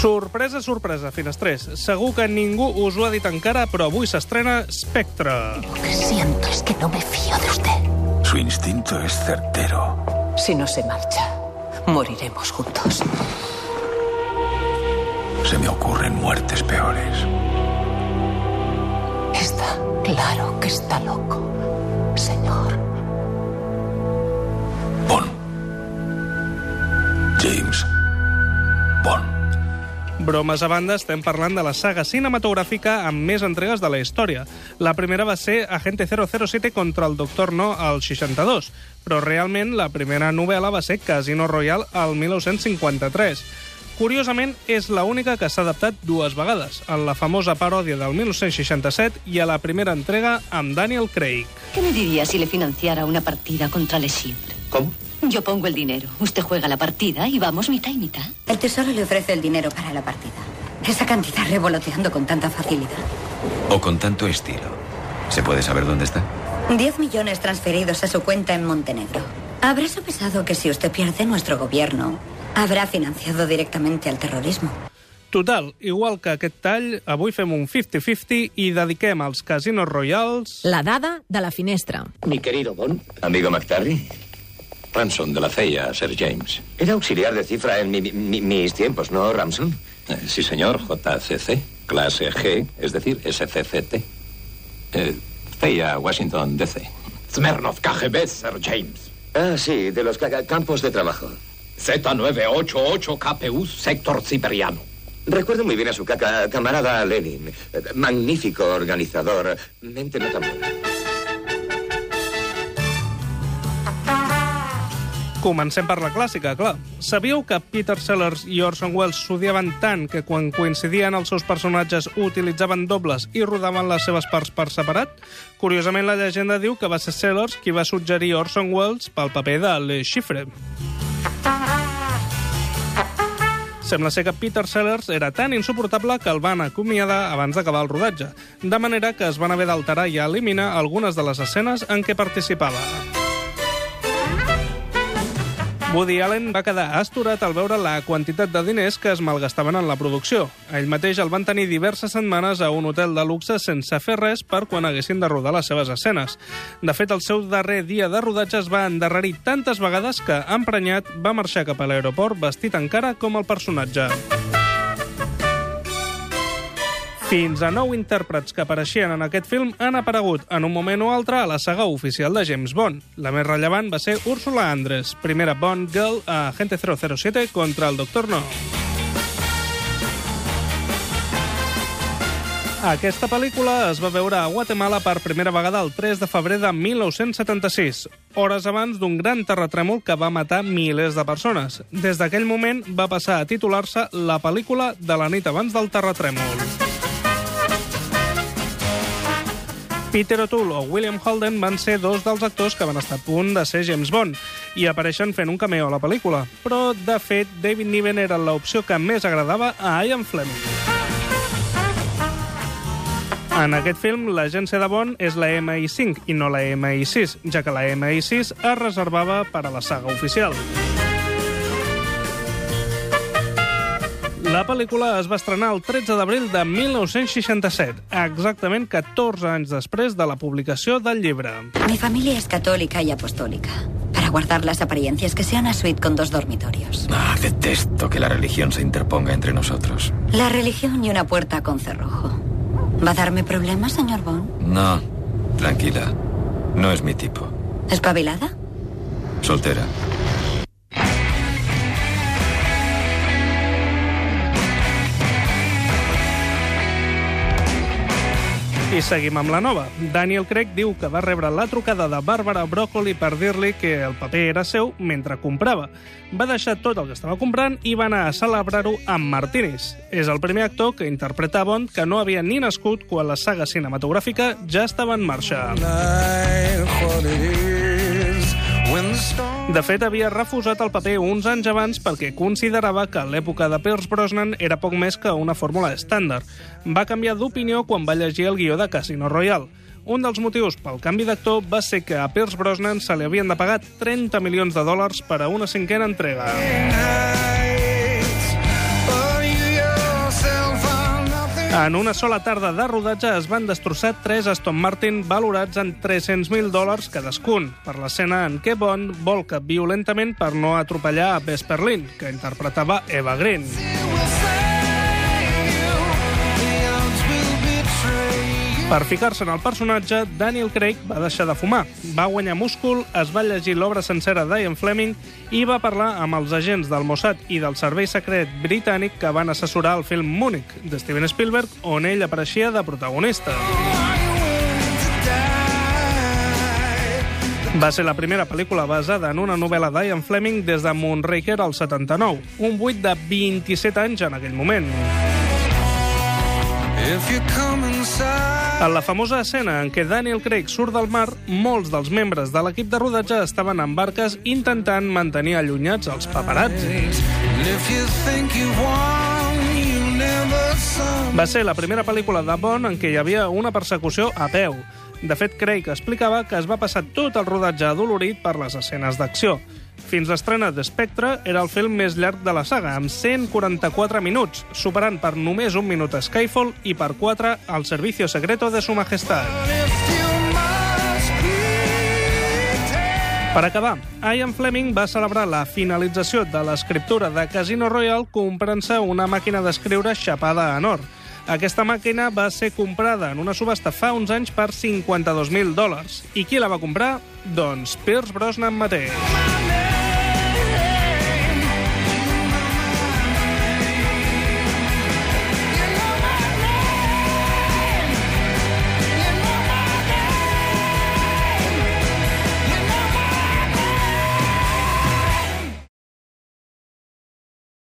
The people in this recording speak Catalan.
Sorpresa, sorpresa, finestrers. Segur que ningú us ho ha dit encara, però avui s'estrena Spectre. Lo que siento es que no me fío de usted. Su instinto es certero. Si no se marcha, moriremos juntos. Se me ocurren muertes peores. Está claro que está loco, señor. Bond. James. Bromes a banda, estem parlant de la saga cinematogràfica amb més entregues de la història. La primera va ser Agente 007 contra el Doctor No al 62, però realment la primera novel·la va ser Casino Royale al 1953. Curiosament, és la única que s'ha adaptat dues vegades, en la famosa paròdia del 1967 i a la primera entrega amb Daniel Craig. ¿Qué me diría si le financiara una partida contra Le Chiffre? ¿Cómo? Yo pongo el dinero, usted juega la partida y vamos mitad y mitad. El tesoro le ofrece el dinero para la partida. Esa cantidad revoloteando con tanta facilidad. O con tanto estilo. ¿Se puede saber dónde está? 10 millones transferidos a su cuenta en Montenegro. Habrá sopesado que si usted pierde, nuestro gobierno habrá financiado directamente al terrorismo. Total, igual que aquest tall, avui fem un 50-50 i dediquem als casinos royals... La dada de la finestra. Mi querido Bond, Amigo McTarry. Ransom de la CIA, Sir James. Era auxiliar de cifra en mi- mi- mis tiempos, ¿no, Ramson? Eh, sí, señor, JCC, clase G, es decir, SCCT. Eh, CIA, Washington, DC. Smirnov, KGB, Sir James. Ah, sí, de los ca- campos de trabajo. Z988 KPU, sector siberiano. Recuerdo muy bien a su caca, camarada Lenin. Eh, Magnífico organizador. Mente no tan buena. Comencem per la clàssica, clar. Sabíeu que Peter Sellers i Orson Welles s'odiaven tant que quan coincidien els seus personatges utilitzaven dobles i rodaven les seves parts per separat? Curiosament, la llegenda diu que va ser Sellers qui va suggerir Orson Welles pel paper de Le Chiffre. Sembla ser que Peter Sellers era tan insuportable que el van acomiadar abans d'acabar el rodatge, de manera que es van haver d'alterar i eliminar algunes de les escenes en què participava. Woody Allen va quedar astorat al veure la quantitat de diners que es malgastaven en la producció. Ell mateix el van tenir diverses setmanes a un hotel de luxe sense fer res per quan haguessin de rodar les seves escenes. De fet, el seu darrer dia de rodatge es va endarrerir tantes vegades que, emprenyat, va marxar cap a l'aeroport vestit encara com el personatge. Fins a nou intèrprets que apareixien en aquest film han aparegut en un moment o altre a la saga oficial de James Bond. La més rellevant va ser Úrsula Andress, primera Bond Girl a Agente 007 contra el Doctor No. Aquesta pel·lícula es va veure a Guatemala per primera vegada el 3 de febrer de 1976, hores abans d'un gran terratrèmol que va matar milers de persones. Des d'aquell moment va passar a titular-se la pel·lícula de la nit abans del terratrèmol. Peter O'Toole o William Holden van ser dos dels actors que van estar a punt de ser James Bond i apareixen fent un cameo a la pel·lícula. Però, de fet, David Niven era l'opció que més agradava a Ian Fleming. En aquest film, l'agència de Bond és la MI5 i no la MI6, ja que la MI6 es reservava per a la saga oficial. La pel·lícula es va estrenar el 13 d'abril de 1967, exactament 14 anys després de la publicació del llibre. Mi familia es católica y apostólica. Para guardar las apariencias, que sea una suite con dos dormitorios. Ah, detesto que la religión se interponga entre nosotros. La religión y una puerta con cerrojo. ¿Va a darme problemas, señor Bond? No, tranquila. No es mi tipo. ¿Espabilada? Soltera. I seguim amb la nova. Daniel Craig diu que va rebre la trucada de Barbara Broccoli per dir-li que el paper era seu mentre comprava. Va deixar tot el que estava comprant i va anar a celebrar-ho amb martinis. És el primer actor que interpreta Bond que no havia ni nascut quan la saga cinematogràfica ja estava en marxa. De fet, havia refusat el paper uns anys abans perquè considerava que l'època de Pierce Brosnan era poc més que una fórmula estàndard. Va canviar d'opinió quan va llegir el guió de Casino Royale. Un dels motius pel canvi d'actor va ser que a Pierce Brosnan se li havien de pagar 30 milions de dòlars per a una cinquena entrega. En una sola tarda de rodatge es van destrossar tres Aston Martin valorats en 300.000 dòlars cadascun per l'escena en què Bond volca violentament per no atropellar a Vesper Lynn, que interpretava Eva Green. Per ficar-se en el personatge, Daniel Craig va deixar de fumar, va guanyar múscul, es va llegir l'obra sencera d'Ian Fleming i va parlar amb els agents del Mossad i del Servei Secret britànic que van assessorar el film Múnich, de Steven Spielberg, on ell apareixia de protagonista. Va ser la primera pel·lícula basada en una novel·la d'Ian Fleming des de Moonraker al 79, un buit de 27 anys en aquell moment. En la famosa escena en què Daniel Craig surt del mar, molts dels membres de l'equip de rodatge estaven en barques intentant mantenir allunyats els paparazzis. Va ser la primera pel·lícula de Bond en què hi havia una persecució a peu. De fet, Craig explicava que es va passar tot el rodatge adolorit per les escenes d'acció. Fins l'estrena de Spectre era el film més llarg de la saga, amb 144 minuts, superant per només un minut Skyfall i per 4 al Servicio Secreto de Su Majestad. Per acabar, Ian Fleming va celebrar la finalització de l'escriptura de Casino Royale comprant-se una màquina d'escriure xapada en or. Aquesta màquina va ser comprada en una subhasta fa uns anys per 52.000 dòlars. I qui la va comprar? Doncs Pierce Brosnan mateix.